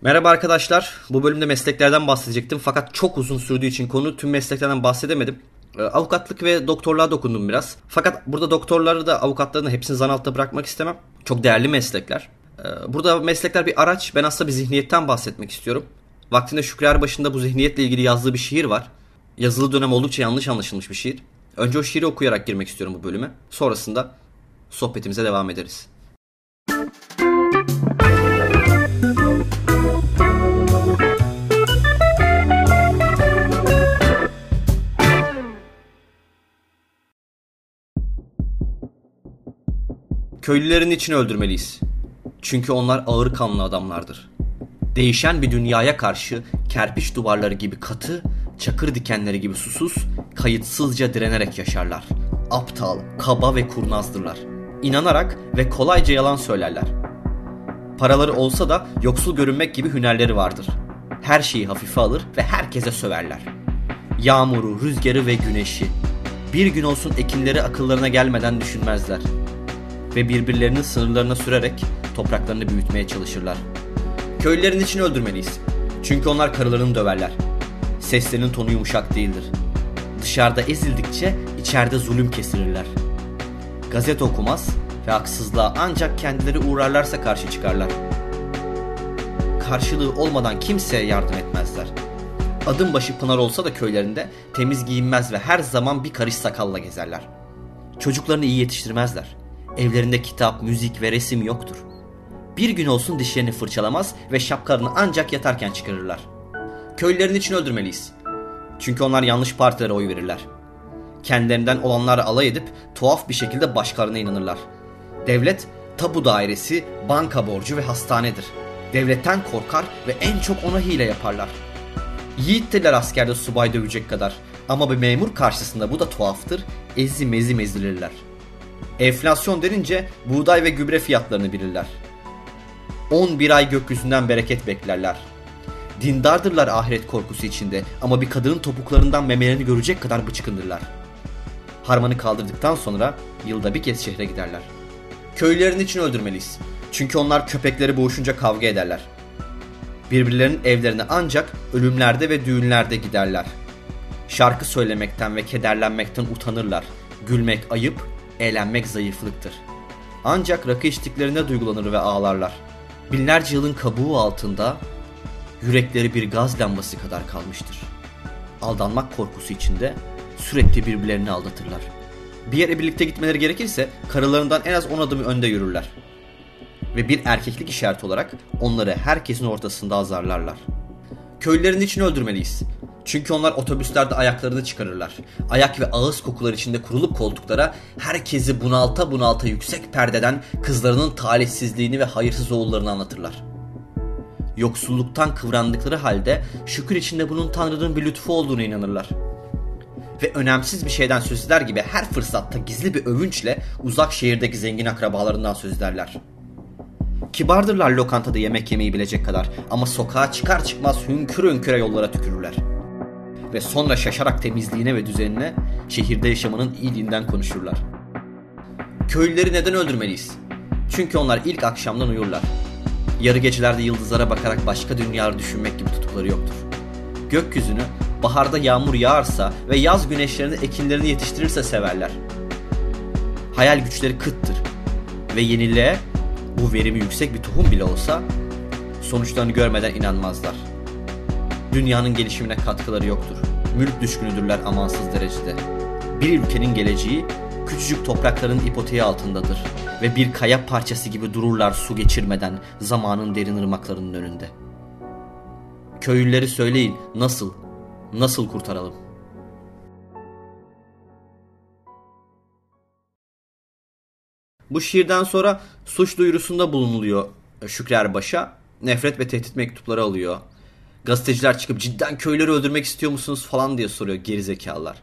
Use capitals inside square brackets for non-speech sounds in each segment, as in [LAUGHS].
Merhaba arkadaşlar. Bu bölümde mesleklerden bahsedecektim fakat çok uzun sürdüğü için konu tüm mesleklerden bahsedemedim. Ee, avukatlık ve doktorluğa dokundum biraz. Fakat burada doktorları da avukatlarını hepsini zan altında bırakmak istemem. Çok değerli meslekler. Ee, burada meslekler bir araç. Ben aslında bir zihniyetten bahsetmek istiyorum. Vaktinde Şükrü başında bu zihniyetle ilgili yazdığı bir şiir var. Yazılı dönem oldukça yanlış anlaşılmış bir şiir. Önce o şiiri okuyarak girmek istiyorum bu bölüme. Sonrasında sohbetimize devam ederiz. Köylülerin için öldürmeliyiz. Çünkü onlar ağır kanlı adamlardır. Değişen bir dünyaya karşı kerpiç duvarları gibi katı, çakır dikenleri gibi susuz, kayıtsızca direnerek yaşarlar. Aptal, kaba ve kurnazdırlar. İnanarak ve kolayca yalan söylerler. Paraları olsa da yoksul görünmek gibi hünerleri vardır. Her şeyi hafife alır ve herkese söverler. Yağmuru, rüzgarı ve güneşi. Bir gün olsun ekinleri akıllarına gelmeden düşünmezler.'' Ve birbirlerinin sınırlarına sürerek topraklarını büyütmeye çalışırlar. Köylülerin için öldürmeliyiz. Çünkü onlar karılarını döverler. Seslerinin tonu yumuşak değildir. Dışarıda ezildikçe içeride zulüm kesirirler. Gazete okumaz ve haksızlığa ancak kendileri uğrarlarsa karşı çıkarlar. Karşılığı olmadan kimseye yardım etmezler. Adım başı pınar olsa da köylerinde temiz giyinmez ve her zaman bir karış sakalla gezerler. Çocuklarını iyi yetiştirmezler Evlerinde kitap, müzik ve resim yoktur. Bir gün olsun dişlerini fırçalamaz ve şapkalarını ancak yatarken çıkarırlar. Köylülerin için öldürmeliyiz. Çünkü onlar yanlış partilere oy verirler. Kendilerinden olanlarla alay edip tuhaf bir şekilde başkalarına inanırlar. Devlet, tabu dairesi, banka borcu ve hastanedir. Devletten korkar ve en çok ona hile yaparlar. Yiğittirler askerde subay dövecek kadar. Ama bir memur karşısında bu da tuhaftır. Ezi mezi mezilirler. Enflasyon denince buğday ve gübre fiyatlarını bilirler. 11 ay gökyüzünden bereket beklerler. Dindardırlar ahiret korkusu içinde ama bir kadının topuklarından memelerini görecek kadar bıçkındırlar. Harmanı kaldırdıktan sonra yılda bir kez şehre giderler. Köylülerin için öldürmeliyiz. Çünkü onlar köpekleri boğuşunca kavga ederler. Birbirlerinin evlerine ancak ölümlerde ve düğünlerde giderler. Şarkı söylemekten ve kederlenmekten utanırlar. Gülmek ayıp, eğlenmek zayıflıktır. Ancak rakı içtiklerinde duygulanır ve ağlarlar. Binlerce yılın kabuğu altında yürekleri bir gaz lambası kadar kalmıştır. Aldanmak korkusu içinde sürekli birbirlerini aldatırlar. Bir yere birlikte gitmeleri gerekirse karılarından en az 10 adım önde yürürler. Ve bir erkeklik işareti olarak onları herkesin ortasında azarlarlar. Köylülerin için öldürmeliyiz. Çünkü onlar otobüslerde ayaklarını çıkarırlar. Ayak ve ağız kokular içinde kurulup koltuklara herkesi bunalta bunalta yüksek perdeden kızlarının talihsizliğini ve hayırsız oğullarını anlatırlar. Yoksulluktan kıvrandıkları halde şükür içinde bunun Tanrı'nın bir lütfu olduğunu inanırlar. Ve önemsiz bir şeyden söz eder gibi her fırsatta gizli bir övünçle uzak şehirdeki zengin akrabalarından söz ederler.'' Kibardırlar lokantada yemek yemeyi bilecek kadar ama sokağa çıkar çıkmaz hünkür hünküre yollara tükürürler ve sonra şaşarak temizliğine ve düzenine şehirde yaşamanın iyiliğinden konuşurlar. Köylüleri neden öldürmeliyiz? Çünkü onlar ilk akşamdan uyurlar. Yarı gecelerde yıldızlara bakarak başka dünyaları düşünmek gibi tutukları yoktur. Gökyüzünü baharda yağmur yağarsa ve yaz güneşlerini ekinlerini yetiştirirse severler. Hayal güçleri kıttır ve yeniliğe bu verimi yüksek bir tohum bile olsa sonuçlarını görmeden inanmazlar. Dünyanın gelişimine katkıları yoktur mülk düşkünüdürler amansız derecede. Bir ülkenin geleceği küçücük toprakların ipoteği altındadır ve bir kaya parçası gibi dururlar su geçirmeden zamanın derin ırmaklarının önünde. Köylüleri söyleyin nasıl, nasıl kurtaralım? Bu şiirden sonra suç duyurusunda bulunuluyor Şükrü Erbaş'a. Nefret ve tehdit mektupları alıyor. Gazeteciler çıkıp cidden köyleri öldürmek istiyor musunuz falan diye soruyor gerizekalılar.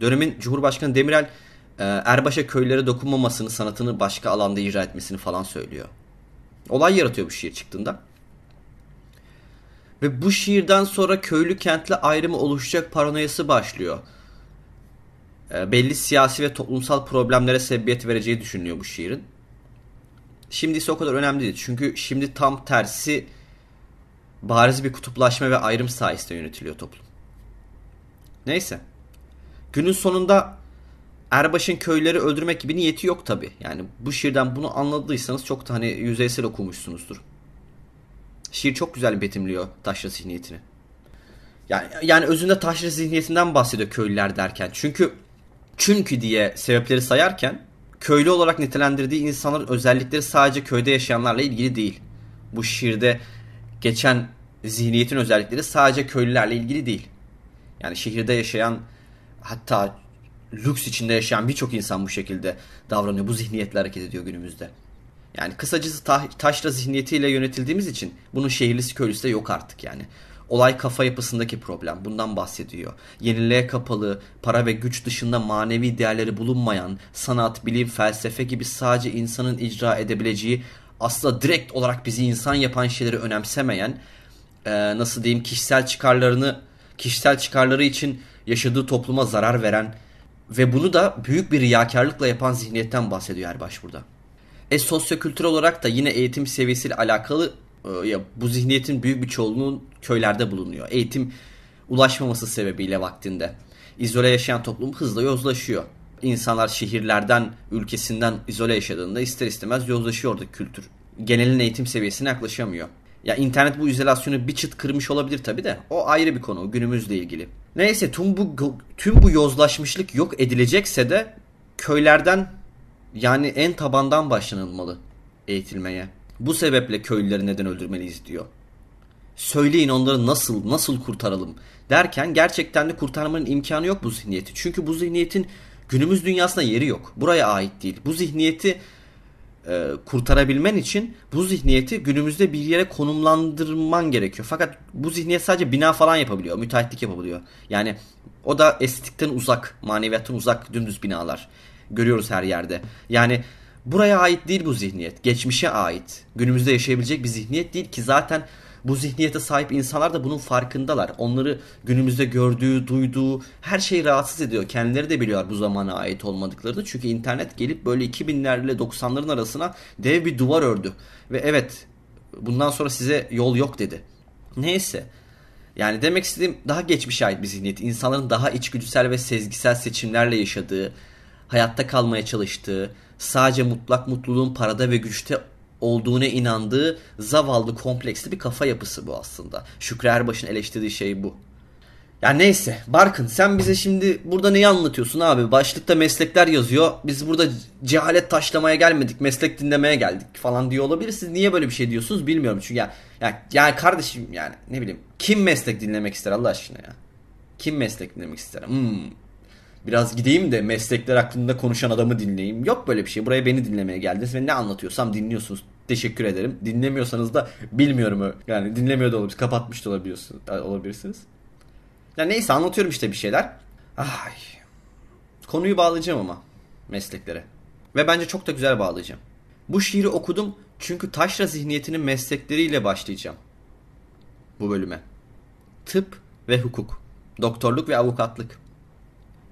Dönemin Cumhurbaşkanı Demirel e, Erbaş'a köylere dokunmamasını, sanatını başka alanda icra etmesini falan söylüyor. Olay yaratıyor bu şiir çıktığında. Ve bu şiirden sonra köylü kentle ayrımı oluşacak paranoyası başlıyor. E, belli siyasi ve toplumsal problemlere sebebiyet vereceği düşünülüyor bu şiirin. Şimdi ise o kadar önemli değil. Çünkü şimdi tam tersi bariz bir kutuplaşma ve ayrım sayesinde yönetiliyor toplum. Neyse. Günün sonunda Erbaş'ın köyleri öldürmek gibi niyeti yok tabi. Yani bu şiirden bunu anladıysanız çok da hani yüzeysel okumuşsunuzdur. Şiir çok güzel betimliyor taşra zihniyetini. Yani, yani özünde taşra zihniyetinden bahsediyor köylüler derken. Çünkü çünkü diye sebepleri sayarken köylü olarak nitelendirdiği insanların özellikleri sadece köyde yaşayanlarla ilgili değil. Bu şiirde geçen zihniyetin özellikleri sadece köylülerle ilgili değil. Yani şehirde yaşayan hatta lüks içinde yaşayan birçok insan bu şekilde davranıyor. Bu zihniyetle hareket ediyor günümüzde. Yani kısacası ta- taşra zihniyetiyle yönetildiğimiz için bunun şehirlisi köylüsü de yok artık yani. Olay kafa yapısındaki problem. Bundan bahsediyor. Yeniliğe kapalı, para ve güç dışında manevi değerleri bulunmayan, sanat, bilim, felsefe gibi sadece insanın icra edebileceği aslında direkt olarak bizi insan yapan şeyleri önemsemeyen, e, nasıl diyeyim kişisel çıkarlarını, kişisel çıkarları için yaşadığı topluma zarar veren ve bunu da büyük bir riyakarlıkla yapan zihniyetten bahsediyor Erbaş burada. E sosyokültürel olarak da yine eğitim seviyesiyle alakalı e, ya bu zihniyetin büyük bir çoğunluğu köylerde bulunuyor. Eğitim ulaşmaması sebebiyle vaktinde. İzole yaşayan toplum hızla yozlaşıyor. İnsanlar şehirlerden, ülkesinden izole yaşadığında ister istemez yozlaşıyor oradaki kültür. Genelin eğitim seviyesine yaklaşamıyor. Ya internet bu izolasyonu bir çıt kırmış olabilir tabi de o ayrı bir konu günümüzle ilgili. Neyse tüm bu tüm bu yozlaşmışlık yok edilecekse de köylerden yani en tabandan başlanılmalı eğitilmeye. Bu sebeple köylüleri neden öldürmeliyiz diyor. Söyleyin onları nasıl nasıl kurtaralım derken gerçekten de kurtarmanın imkanı yok bu zihniyeti. Çünkü bu zihniyetin günümüz dünyasında yeri yok. Buraya ait değil. Bu zihniyeti e, kurtarabilmen için bu zihniyeti günümüzde bir yere konumlandırman gerekiyor. Fakat bu zihniyet sadece bina falan yapabiliyor. Müteahhitlik yapabiliyor. Yani o da estetikten uzak, maneviyattan uzak dümdüz binalar. Görüyoruz her yerde. Yani buraya ait değil bu zihniyet. Geçmişe ait. Günümüzde yaşayabilecek bir zihniyet değil ki zaten bu zihniyete sahip insanlar da bunun farkındalar. Onları günümüzde gördüğü, duyduğu her şey rahatsız ediyor. Kendileri de biliyorlar bu zamana ait olmadıklarını. Çünkü internet gelip böyle 2000'lerle 90'ların arasına dev bir duvar ördü. Ve evet bundan sonra size yol yok dedi. Neyse. Yani demek istediğim daha geçmişe ait bir zihniyet. İnsanların daha içgüdüsel ve sezgisel seçimlerle yaşadığı, hayatta kalmaya çalıştığı, sadece mutlak mutluluğun parada ve güçte olduğuna inandığı zavallı kompleksli bir kafa yapısı bu aslında. Şükrü Erbaş'ın eleştirdiği şey bu. Ya neyse Barkın sen bize şimdi burada neyi anlatıyorsun abi? Başlıkta meslekler yazıyor. Biz burada cehalet taşlamaya gelmedik. Meslek dinlemeye geldik falan diyor olabilir. Siz niye böyle bir şey diyorsunuz bilmiyorum. Çünkü ya, ya yani kardeşim yani ne bileyim kim meslek dinlemek ister Allah aşkına ya? Kim meslek dinlemek ister? Hmm. Biraz gideyim de meslekler hakkında konuşan adamı dinleyeyim. Yok böyle bir şey. Buraya beni dinlemeye geldiniz ve ne anlatıyorsam dinliyorsunuz. Teşekkür ederim. Dinlemiyorsanız da bilmiyorum. Yani dinlemiyor da olabilir. Kapatmış da olabiliyorsunuz, olabilirsiniz. Ya neyse anlatıyorum işte bir şeyler. Ay. Konuyu bağlayacağım ama mesleklere. Ve bence çok da güzel bağlayacağım. Bu şiiri okudum çünkü taşra zihniyetinin meslekleriyle başlayacağım. Bu bölüme. Tıp ve hukuk. Doktorluk ve avukatlık.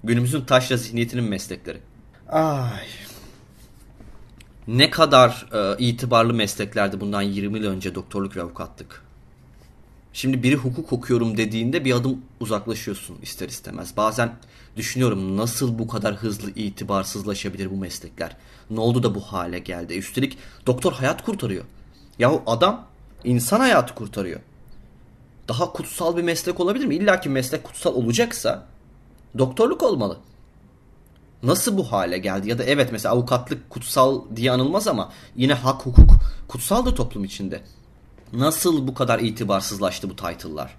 Günümüzün taşra zihniyetinin meslekleri. Ay. Ne kadar e, itibarlı mesleklerdi bundan 20 yıl önce doktorluk ve avukatlık. Şimdi biri hukuk okuyorum dediğinde bir adım uzaklaşıyorsun ister istemez. Bazen düşünüyorum nasıl bu kadar hızlı itibarsızlaşabilir bu meslekler. Ne oldu da bu hale geldi. Üstelik doktor hayat kurtarıyor. Yahu adam insan hayatı kurtarıyor. Daha kutsal bir meslek olabilir mi? İlla ki meslek kutsal olacaksa doktorluk olmalı. Nasıl bu hale geldi? Ya da evet mesela avukatlık kutsal diye anılmaz ama yine hak hukuk kutsal da toplum içinde. Nasıl bu kadar itibarsızlaştı bu title'lar?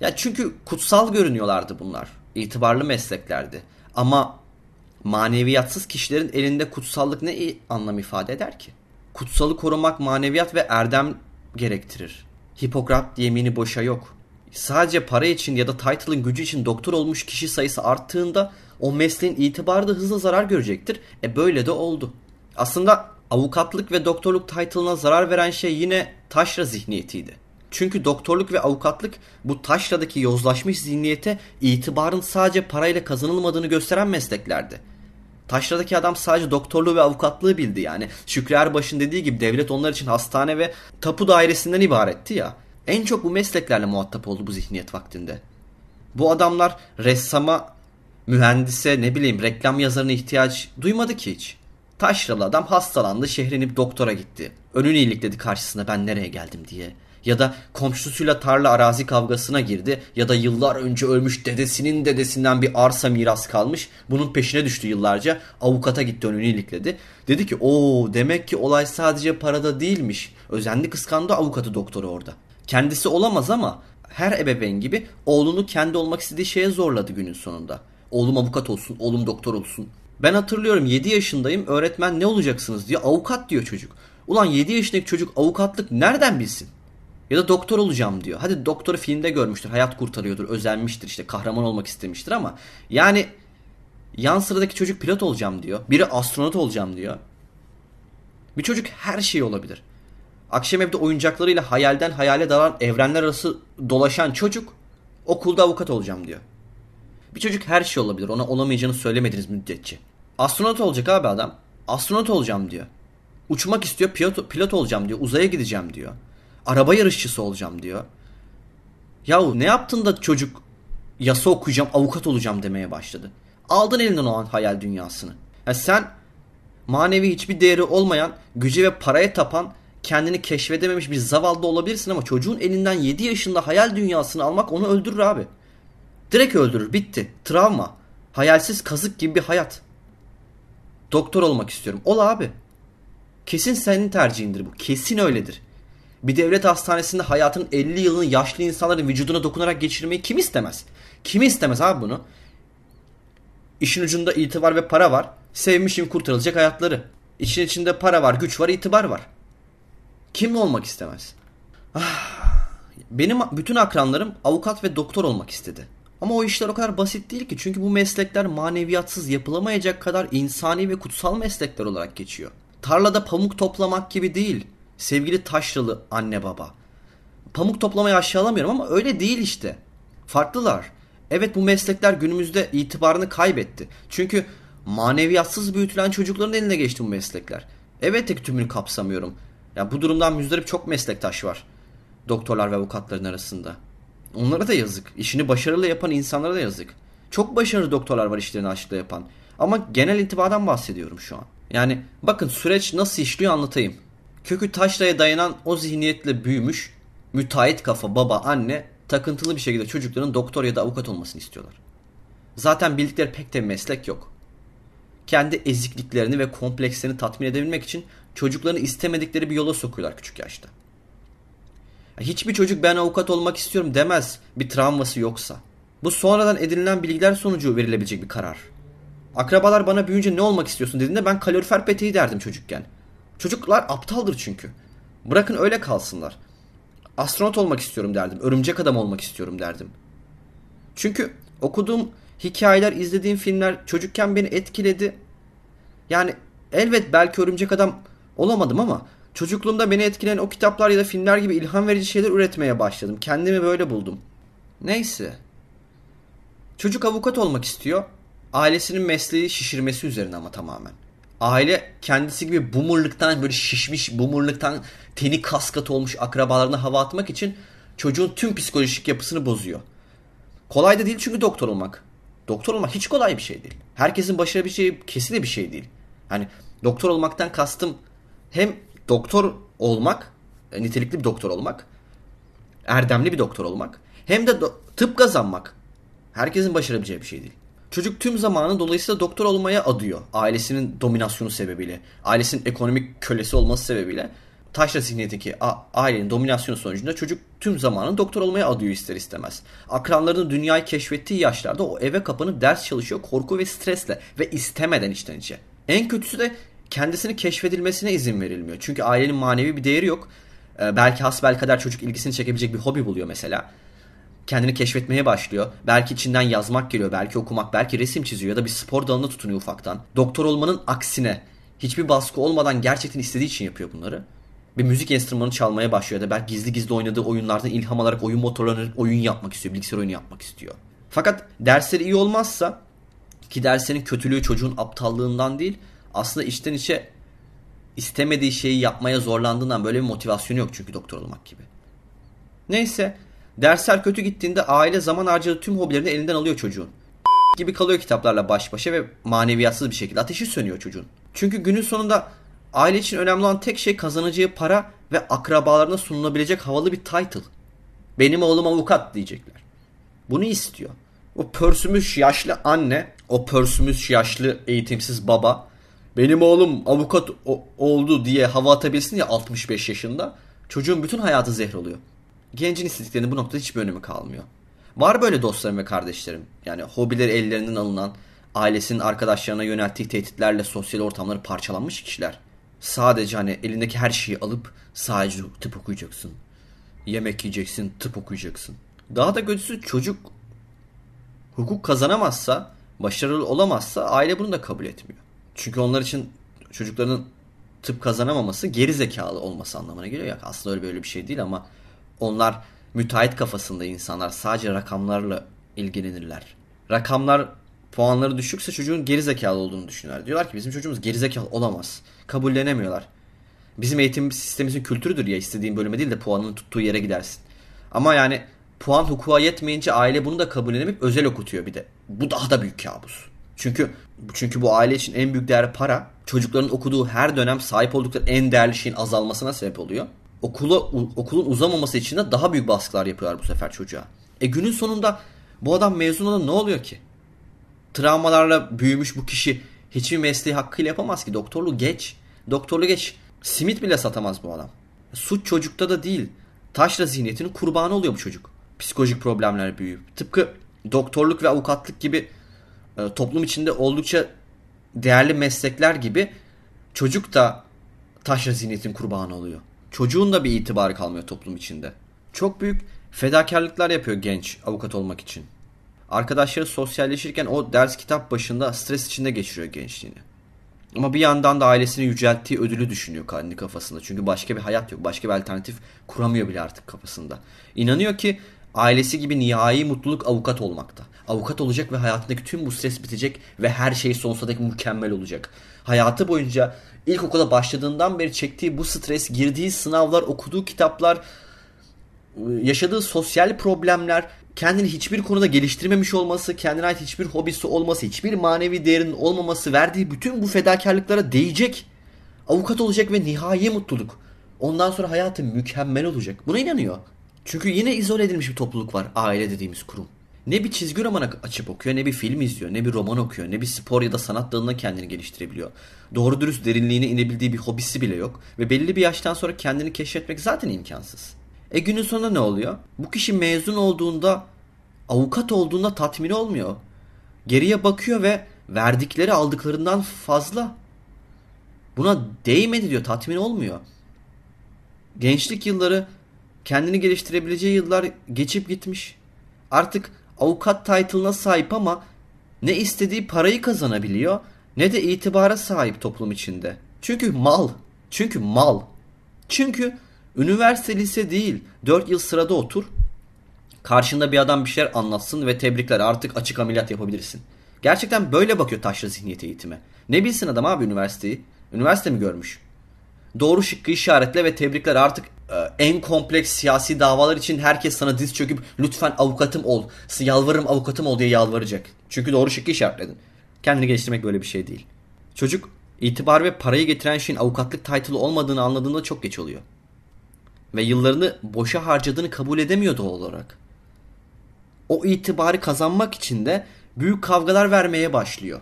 Ya çünkü kutsal görünüyorlardı bunlar. İtibarlı mesleklerdi. Ama maneviyatsız kişilerin elinde kutsallık ne anlam ifade eder ki? Kutsalı korumak maneviyat ve erdem gerektirir. Hipokrat yemini boşa yok. Sadece para için ya da title'ın gücü için doktor olmuş kişi sayısı arttığında o mesleğin itibarı da hızla zarar görecektir. E böyle de oldu. Aslında avukatlık ve doktorluk title'ına zarar veren şey yine taşra zihniyetiydi. Çünkü doktorluk ve avukatlık bu taşradaki yozlaşmış zihniyete itibarın sadece parayla kazanılmadığını gösteren mesleklerdi. Taşradaki adam sadece doktorluğu ve avukatlığı bildi yani. Şükrü Erbaş'ın dediği gibi devlet onlar için hastane ve tapu dairesinden ibaretti ya. En çok bu mesleklerle muhatap oldu bu zihniyet vaktinde. Bu adamlar ressama, mühendise, ne bileyim reklam yazarına ihtiyaç duymadı ki hiç. Taşralı adam hastalandı, şehrinip doktora gitti. Önünü iyilikledi karşısına ben nereye geldim diye. Ya da komşusuyla tarla arazi kavgasına girdi ya da yıllar önce ölmüş dedesinin dedesinden bir arsa miras kalmış. Bunun peşine düştü yıllarca. Avukata gitti önünü ilikledi. Dedi ki o demek ki olay sadece parada değilmiş. Özendi kıskandı avukatı doktoru orada. Kendisi olamaz ama her ebeveyn gibi oğlunu kendi olmak istediği şeye zorladı günün sonunda. Oğlum avukat olsun, oğlum doktor olsun. Ben hatırlıyorum 7 yaşındayım öğretmen ne olacaksınız diye avukat diyor çocuk. Ulan 7 yaşındaki çocuk avukatlık nereden bilsin? Ya da doktor olacağım diyor. Hadi doktoru filmde görmüştür, hayat kurtarıyordur, özenmiştir işte kahraman olmak istemiştir ama yani yan sıradaki çocuk pilot olacağım diyor. Biri astronot olacağım diyor. Bir çocuk her şey olabilir. Akşam evde oyuncaklarıyla hayalden hayale dalan evrenler arası dolaşan çocuk okulda avukat olacağım diyor. Bir çocuk her şey olabilir. Ona olamayacağını söylemediniz müddetçe. Astronot olacak abi adam. Astronot olacağım diyor. Uçmak istiyor pilot, pilot olacağım diyor. Uzaya gideceğim diyor. Araba yarışçısı olacağım diyor. Yahu ne yaptın da çocuk yasa okuyacağım, avukat olacağım demeye başladı. Aldın elinden o an hayal dünyasını. Yani sen manevi hiçbir değeri olmayan, güce ve paraya tapan, kendini keşfedememiş bir zavallı olabilirsin ama çocuğun elinden 7 yaşında hayal dünyasını almak onu öldürür abi. Direkt öldürür. Bitti. Travma. Hayalsiz kazık gibi bir hayat. Doktor olmak istiyorum. Ol abi. Kesin senin tercihindir bu. Kesin öyledir. Bir devlet hastanesinde hayatın 50 yılını yaşlı insanların vücuduna dokunarak geçirmeyi kim istemez? Kim istemez abi bunu? İşin ucunda itibar ve para var. Sevmişim kurtarılacak hayatları. İşin içinde para var, güç var, itibar var. Kim olmak istemez? Ah, benim bütün akranlarım avukat ve doktor olmak istedi. Ama o işler o kadar basit değil ki. Çünkü bu meslekler maneviyatsız yapılamayacak kadar insani ve kutsal meslekler olarak geçiyor. Tarlada pamuk toplamak gibi değil. Sevgili taşralı anne baba. Pamuk toplamayı aşağılamıyorum ama öyle değil işte. Farklılar. Evet bu meslekler günümüzde itibarını kaybetti. Çünkü maneviyatsız büyütülen çocukların eline geçti bu meslekler. Evet ki tümünü kapsamıyorum. Ya bu durumdan müzdarip çok meslektaş var. Doktorlar ve avukatların arasında. Onlara da yazık. İşini başarılı yapan insanlara da yazık. Çok başarılı doktorlar var işlerini aşkla yapan. Ama genel intibadan bahsediyorum şu an. Yani bakın süreç nasıl işliyor anlatayım. Kökü taşraya dayanan o zihniyetle büyümüş, müteahhit kafa baba anne takıntılı bir şekilde çocukların doktor ya da avukat olmasını istiyorlar. Zaten bildikleri pek de meslek yok. Kendi ezikliklerini ve komplekslerini tatmin edebilmek için çocuklarını istemedikleri bir yola sokuyorlar küçük yaşta. Hiçbir çocuk ben avukat olmak istiyorum demez bir travması yoksa. Bu sonradan edinilen bilgiler sonucu verilebilecek bir karar. Akrabalar bana büyüyünce ne olmak istiyorsun dediğinde ben kalorifer peteği derdim çocukken. Çocuklar aptaldır çünkü. Bırakın öyle kalsınlar. Astronot olmak istiyorum derdim. Örümcek adam olmak istiyorum derdim. Çünkü okuduğum hikayeler, izlediğim filmler çocukken beni etkiledi. Yani elbet belki örümcek adam olamadım ama çocukluğumda beni etkileyen o kitaplar ya da filmler gibi ilham verici şeyler üretmeye başladım. Kendimi böyle buldum. Neyse. Çocuk avukat olmak istiyor. Ailesinin mesleği şişirmesi üzerine ama tamamen. Aile kendisi gibi bumurluktan böyle şişmiş bumurluktan teni kaskat olmuş akrabalarına hava atmak için çocuğun tüm psikolojik yapısını bozuyor. Kolay da değil çünkü doktor olmak. Doktor olmak hiç kolay bir şey değil. Herkesin başarabileceği kesin bir şey değil. Hani doktor olmaktan kastım hem doktor olmak, nitelikli bir doktor olmak, erdemli bir doktor olmak hem de tıp kazanmak. Herkesin başarabileceği bir şey değil. Çocuk tüm zamanı dolayısıyla doktor olmaya adıyor. Ailesinin dominasyonu sebebiyle. Ailesinin ekonomik kölesi olması sebebiyle. Taşra zihniyetindeki ailenin dominasyonu sonucunda çocuk tüm zamanını doktor olmaya adıyor ister istemez. Akranlarının dünyayı keşfettiği yaşlarda o eve kapanıp ders çalışıyor korku ve stresle ve istemeden içten içe. En kötüsü de kendisini keşfedilmesine izin verilmiyor. Çünkü ailenin manevi bir değeri yok. Ee, belki hasbel kadar çocuk ilgisini çekebilecek bir hobi buluyor mesela kendini keşfetmeye başlıyor. Belki içinden yazmak geliyor, belki okumak, belki resim çiziyor ya da bir spor dalına tutunuyor ufaktan. Doktor olmanın aksine hiçbir baskı olmadan gerçekten istediği için yapıyor bunları. Bir müzik enstrümanı çalmaya başlıyor ya da belki gizli gizli oynadığı oyunlardan ilham alarak oyun motorlarını oyun yapmak istiyor, bilgisayar oyunu yapmak istiyor. Fakat dersleri iyi olmazsa ki derslerin kötülüğü çocuğun aptallığından değil aslında içten içe istemediği şeyi yapmaya zorlandığından böyle bir motivasyonu yok çünkü doktor olmak gibi. Neyse dersler kötü gittiğinde aile zaman harcadığı tüm hobilerini elinden alıyor çocuğun. [LAUGHS] gibi kalıyor kitaplarla baş başa ve maneviyatsız bir şekilde ateşi sönüyor çocuğun. Çünkü günün sonunda aile için önemli olan tek şey kazanacağı para ve akrabalarına sunulabilecek havalı bir title. Benim oğlum avukat diyecekler. Bunu istiyor. O pörsümüş yaşlı anne, o pörsümüş yaşlı eğitimsiz baba benim oğlum avukat oldu diye hava atabilsin ya 65 yaşında. Çocuğun bütün hayatı zehr oluyor. Gencin istediklerinin bu noktada hiçbir önemi kalmıyor. Var böyle dostlarım ve kardeşlerim. Yani hobileri ellerinden alınan, ailesinin arkadaşlarına yönelttiği tehditlerle sosyal ortamları parçalanmış kişiler. Sadece hani elindeki her şeyi alıp sadece tıp okuyacaksın. Yemek yiyeceksin, tıp okuyacaksın. Daha da kötüsü çocuk hukuk kazanamazsa, başarılı olamazsa aile bunu da kabul etmiyor. Çünkü onlar için çocukların tıp kazanamaması geri zekalı olması anlamına geliyor. Ya aslında öyle böyle bir şey değil ama onlar müteahhit kafasında insanlar sadece rakamlarla ilgilenirler. Rakamlar puanları düşükse çocuğun geri zekalı olduğunu düşünüyorlar. Diyorlar ki bizim çocuğumuz geri zekalı olamaz. Kabullenemiyorlar. Bizim eğitim sistemimizin kültürüdür ya istediğin bölüme değil de puanının tuttuğu yere gidersin. Ama yani puan hukuka yetmeyince aile bunu da kabullenemeyip özel okutuyor bir de. Bu daha da büyük kabus. Çünkü çünkü bu aile için en büyük değer para. Çocukların okuduğu her dönem sahip oldukları en değerli şeyin azalmasına sebep oluyor. Okula okulun uzamaması için de daha büyük baskılar yapıyorlar bu sefer çocuğa. E günün sonunda bu adam mezun olan ne oluyor ki? Travmalarla büyümüş bu kişi hiçbir mesleği hakkıyla yapamaz ki. Doktorluğu geç. Doktorluğu geç. Simit bile satamaz bu adam. Suç çocukta da değil. Taşra zihniyetinin kurbanı oluyor bu çocuk. Psikolojik problemler büyüyüp. Tıpkı doktorluk ve avukatlık gibi toplum içinde oldukça değerli meslekler gibi çocuk da taşra zihniyetin kurbanı oluyor. Çocuğun da bir itibarı kalmıyor toplum içinde. Çok büyük fedakarlıklar yapıyor genç avukat olmak için. Arkadaşları sosyalleşirken o ders kitap başında stres içinde geçiriyor gençliğini. Ama bir yandan da ailesini yücelttiği ödülü düşünüyor kendi kafasında. Çünkü başka bir hayat yok. Başka bir alternatif kuramıyor bile artık kafasında. İnanıyor ki ailesi gibi nihai mutluluk avukat olmakta. Avukat olacak ve hayatındaki tüm bu stres bitecek ve her şey sonsuza dek mükemmel olacak. Hayatı boyunca ilkokula başladığından beri çektiği bu stres, girdiği sınavlar, okuduğu kitaplar, yaşadığı sosyal problemler, kendini hiçbir konuda geliştirmemiş olması, kendine ait hiçbir hobisi olması, hiçbir manevi değerinin olmaması, verdiği bütün bu fedakarlıklara değecek. Avukat olacak ve nihai mutluluk. Ondan sonra hayatı mükemmel olacak. Buna inanıyor. Çünkü yine izole edilmiş bir topluluk var aile dediğimiz kurum. Ne bir çizgi roman açıp okuyor, ne bir film izliyor, ne bir roman okuyor, ne bir spor ya da sanat dalında kendini geliştirebiliyor. Doğru dürüst derinliğine inebildiği bir hobisi bile yok ve belli bir yaştan sonra kendini keşfetmek zaten imkansız. E günün sonunda ne oluyor? Bu kişi mezun olduğunda, avukat olduğunda tatmin olmuyor. Geriye bakıyor ve verdikleri aldıklarından fazla. Buna değmedi diyor, tatmin olmuyor. Gençlik yılları kendini geliştirebileceği yıllar geçip gitmiş. Artık avukat title'ına sahip ama ne istediği parayı kazanabiliyor ne de itibara sahip toplum içinde. Çünkü mal. Çünkü mal. Çünkü üniversite lise değil. 4 yıl sırada otur. Karşında bir adam bir şeyler anlatsın ve tebrikler artık açık ameliyat yapabilirsin. Gerçekten böyle bakıyor taşra zihniyeti eğitime. Ne bilsin adam abi üniversiteyi? Üniversite mi görmüş? Doğru şıkkı işaretle ve tebrikler artık e, en kompleks siyasi davalar için herkes sana diz çöküp lütfen avukatım ol, yalvarırım avukatım ol diye yalvaracak. Çünkü doğru şıkkı işaretledin. Kendini geliştirmek böyle bir şey değil. Çocuk itibar ve parayı getiren şeyin avukatlık title'ı olmadığını anladığında çok geç oluyor. Ve yıllarını boşa harcadığını kabul edemiyor doğal olarak. O itibarı kazanmak için de büyük kavgalar vermeye başlıyor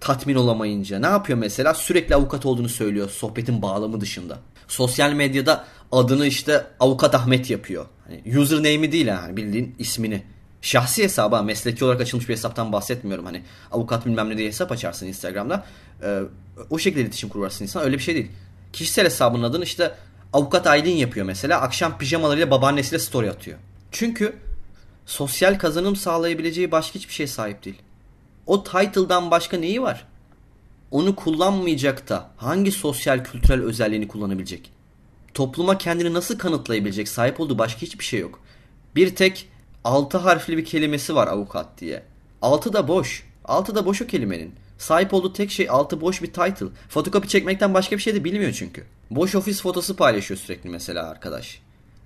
tatmin olamayınca ne yapıyor mesela? Sürekli avukat olduğunu söylüyor sohbetin bağlamı dışında. Sosyal medyada adını işte avukat Ahmet yapıyor. Hani username'i değil yani bildiğin ismini. Şahsi hesaba mesleki olarak açılmış bir hesaptan bahsetmiyorum. Hani avukat bilmem ne diye hesap açarsın Instagram'da. Ee, o şekilde iletişim kurarsın insan. Öyle bir şey değil. Kişisel hesabının adını işte avukat Aylin yapıyor mesela. Akşam pijamalarıyla babaannesiyle story atıyor. Çünkü sosyal kazanım sağlayabileceği başka hiçbir şey sahip değil. O title'dan başka neyi var? Onu kullanmayacak da hangi sosyal kültürel özelliğini kullanabilecek? Topluma kendini nasıl kanıtlayabilecek? Sahip olduğu başka hiçbir şey yok. Bir tek altı harfli bir kelimesi var avukat diye. Altı da boş. Altı da boş o kelimenin. Sahip olduğu tek şey altı boş bir title. Fotokopi çekmekten başka bir şey de bilmiyor çünkü. Boş ofis fotosu paylaşıyor sürekli mesela arkadaş.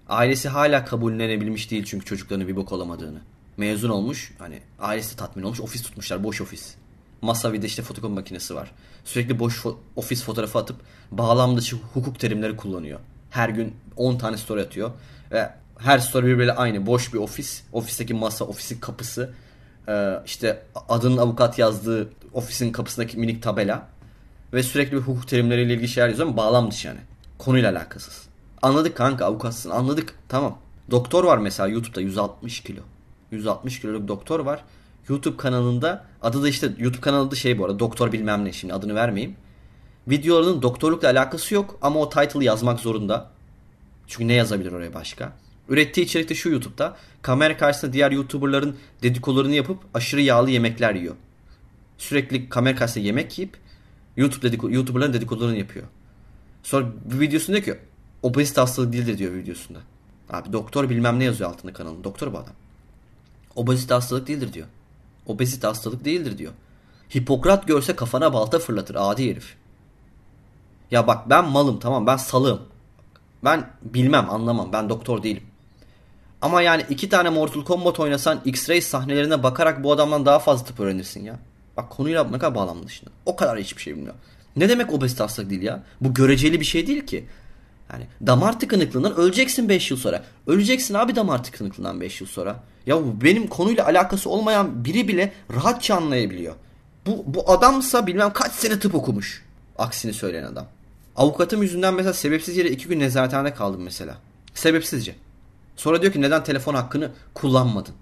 Ailesi hala kabullenebilmiş değil çünkü çocuklarının bir bok olamadığını. Mezun olmuş hani ailesi tatmin olmuş ofis tutmuşlar boş ofis. Masa bir de işte fotokopi makinesi var. Sürekli boş fo- ofis fotoğrafı atıp bağlam dışı hukuk terimleri kullanıyor. Her gün 10 tane story atıyor. Ve her story birbiriyle aynı. Boş bir ofis. Ofisteki masa, ofisin kapısı. Ee, işte adının avukat yazdığı ofisin kapısındaki minik tabela. Ve sürekli bir hukuk terimleriyle ilgili şeyler yazıyor ama bağlam dışı yani. Konuyla alakasız. Anladık kanka avukatsın anladık. Tamam. Doktor var mesela YouTube'da 160 kilo. 160 kiloluk doktor var. YouTube kanalında adı da işte YouTube kanalı da şey bu arada doktor bilmem ne şimdi adını vermeyeyim. Videolarının doktorlukla alakası yok ama o title yazmak zorunda. Çünkü ne yazabilir oraya başka? Ürettiği içerik de şu YouTube'da. Kamera karşısında diğer YouTuber'ların dedikolarını yapıp aşırı yağlı yemekler yiyor. Sürekli kamera karşısında yemek yiyip YouTube dediko YouTuber'ların dedikolarını yapıyor. Sonra bir videosunda diyor ki obezite hastalık değildir diyor videosunda. Abi doktor bilmem ne yazıyor altında kanalın. Doktor bu adam. Obezite hastalık değildir diyor. Obezite hastalık değildir diyor. Hipokrat görse kafana balta fırlatır adi herif. Ya bak ben malım tamam ben salığım. Ben bilmem anlamam ben doktor değilim. Ama yani iki tane Mortal Kombat oynasan X-Ray sahnelerine bakarak bu adamdan daha fazla tıp öğrenirsin ya. Bak konuyla ne kadar bağlamlı dışında. O kadar hiçbir şey bilmiyor. Ne demek obezite hastalık değil ya? Bu göreceli bir şey değil ki. Yani damar tıkanıklığından öleceksin 5 yıl sonra. Öleceksin abi damar tıkanıklığından 5 yıl sonra. Ya bu benim konuyla alakası olmayan biri bile rahatça anlayabiliyor. Bu, bu adamsa bilmem kaç sene tıp okumuş. Aksini söyleyen adam. Avukatım yüzünden mesela sebepsiz yere 2 gün nezarethanede kaldım mesela. Sebepsizce. Sonra diyor ki neden telefon hakkını kullanmadın?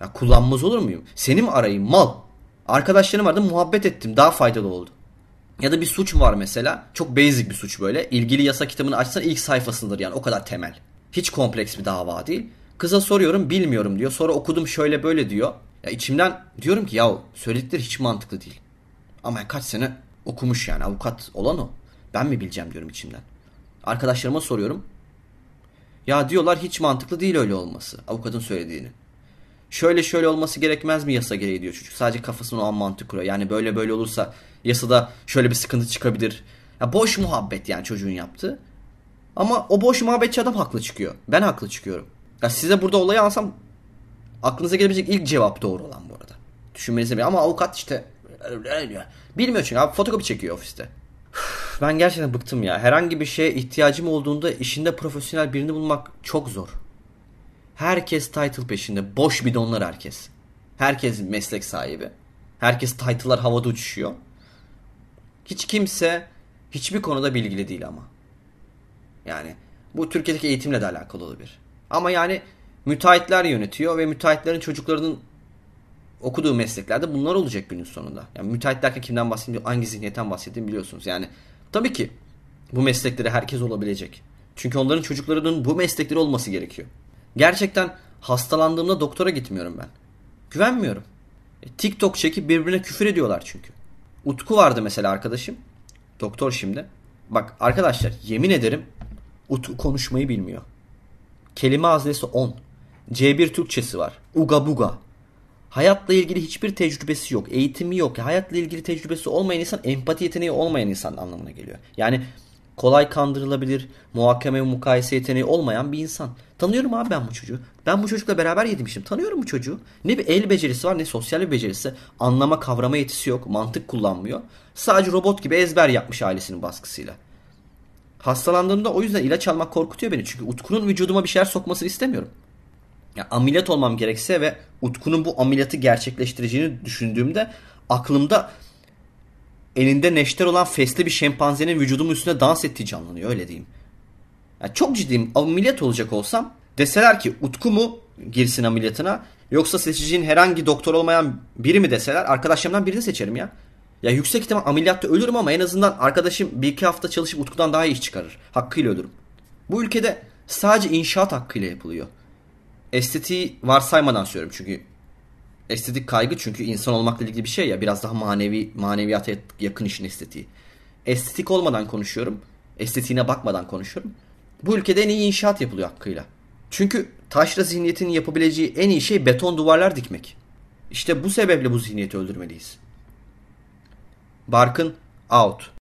Ya kullanmaz olur muyum? Seni mi arayayım mal? Arkadaşlarım vardı muhabbet ettim daha faydalı oldu. Ya da bir suç var mesela. Çok basic bir suç böyle. İlgili yasa kitabını açsan ilk sayfasındır yani o kadar temel. Hiç kompleks bir dava değil. Kıza soruyorum bilmiyorum diyor. Sonra okudum şöyle böyle diyor. Ya içimden diyorum ki ya söyledikleri hiç mantıklı değil. Ama kaç sene okumuş yani avukat olan o. Ben mi bileceğim diyorum içimden. Arkadaşlarıma soruyorum. Ya diyorlar hiç mantıklı değil öyle olması. Avukatın söylediğini. Şöyle şöyle olması gerekmez mi yasa gereği diyor çocuk. Sadece kafasını o an mantık kuruyor. Yani böyle böyle olursa yasada şöyle bir sıkıntı çıkabilir. Ya boş muhabbet yani çocuğun yaptığı. Ama o boş muhabbetçi adam haklı çıkıyor. Ben haklı çıkıyorum. Ya size burada olayı alsam aklınıza gelebilecek ilk cevap doğru olan bu arada. Düşünmenize bir ama avukat işte bilmiyor çünkü abi fotokopi çekiyor ofiste. Ben gerçekten bıktım ya. Herhangi bir şeye ihtiyacım olduğunda işinde profesyonel birini bulmak çok zor. Herkes title peşinde. Boş bidonlar herkes. Herkes meslek sahibi. Herkes title'lar havada uçuşuyor. Hiç kimse hiçbir konuda bilgili değil ama. Yani bu Türkiye'deki eğitimle de alakalı olabilir. Ama yani müteahhitler yönetiyor ve müteahhitlerin çocuklarının okuduğu mesleklerde bunlar olacak günün sonunda. Yani müteahhit derken kimden bahsediyorum, hangi zihniyetten bahsettiğimi biliyorsunuz. Yani tabii ki bu meslekleri herkes olabilecek. Çünkü onların çocuklarının bu meslekleri olması gerekiyor. Gerçekten hastalandığımda doktora gitmiyorum ben. Güvenmiyorum. E, TikTok çekip birbirine küfür ediyorlar çünkü. Utku vardı mesela arkadaşım. Doktor şimdi. Bak arkadaşlar yemin ederim Utku konuşmayı bilmiyor. Kelime haznesi 10. C1 Türkçesi var. Uga buga. Hayatla ilgili hiçbir tecrübesi yok. Eğitimi yok. Hayatla ilgili tecrübesi olmayan insan empati yeteneği olmayan insan anlamına geliyor. Yani kolay kandırılabilir, muhakeme ve mukayese yeteneği olmayan bir insan. Tanıyorum abi ben bu çocuğu. Ben bu çocukla beraber yedirmişim. Tanıyorum bu çocuğu. Ne bir el becerisi var ne sosyal bir becerisi. Anlama kavrama yetisi yok. Mantık kullanmıyor. Sadece robot gibi ezber yapmış ailesinin baskısıyla. Hastalandığımda o yüzden ilaç almak korkutuyor beni. Çünkü Utku'nun vücuduma bir şeyler sokmasını istemiyorum. Ya ameliyat olmam gerekse ve Utku'nun bu ameliyatı gerçekleştireceğini düşündüğümde aklımda elinde neşter olan fesli bir şempanzenin vücudumun üstünde dans ettiği canlanıyor öyle diyeyim. Yani çok ciddiyim ameliyat olacak olsam deseler ki Utku mu girsin ameliyatına yoksa seçeceğin herhangi doktor olmayan biri mi deseler arkadaşlarımdan birini seçerim ya. Ya yüksek ihtimal ameliyatta ölürüm ama en azından arkadaşım bir iki hafta çalışıp Utku'dan daha iyi iş çıkarır. Hakkıyla ölürüm. Bu ülkede sadece inşaat hakkıyla yapılıyor. Estetiği varsaymadan söylüyorum çünkü estetik kaygı çünkü insan olmakla ilgili bir şey ya biraz daha manevi maneviyata yakın işin estetiği. Estetik olmadan konuşuyorum. Estetiğine bakmadan konuşuyorum. Bu ülkede en iyi inşaat yapılıyor hakkıyla. Çünkü taşra zihniyetinin yapabileceği en iyi şey beton duvarlar dikmek. İşte bu sebeple bu zihniyeti öldürmeliyiz. Barkın out.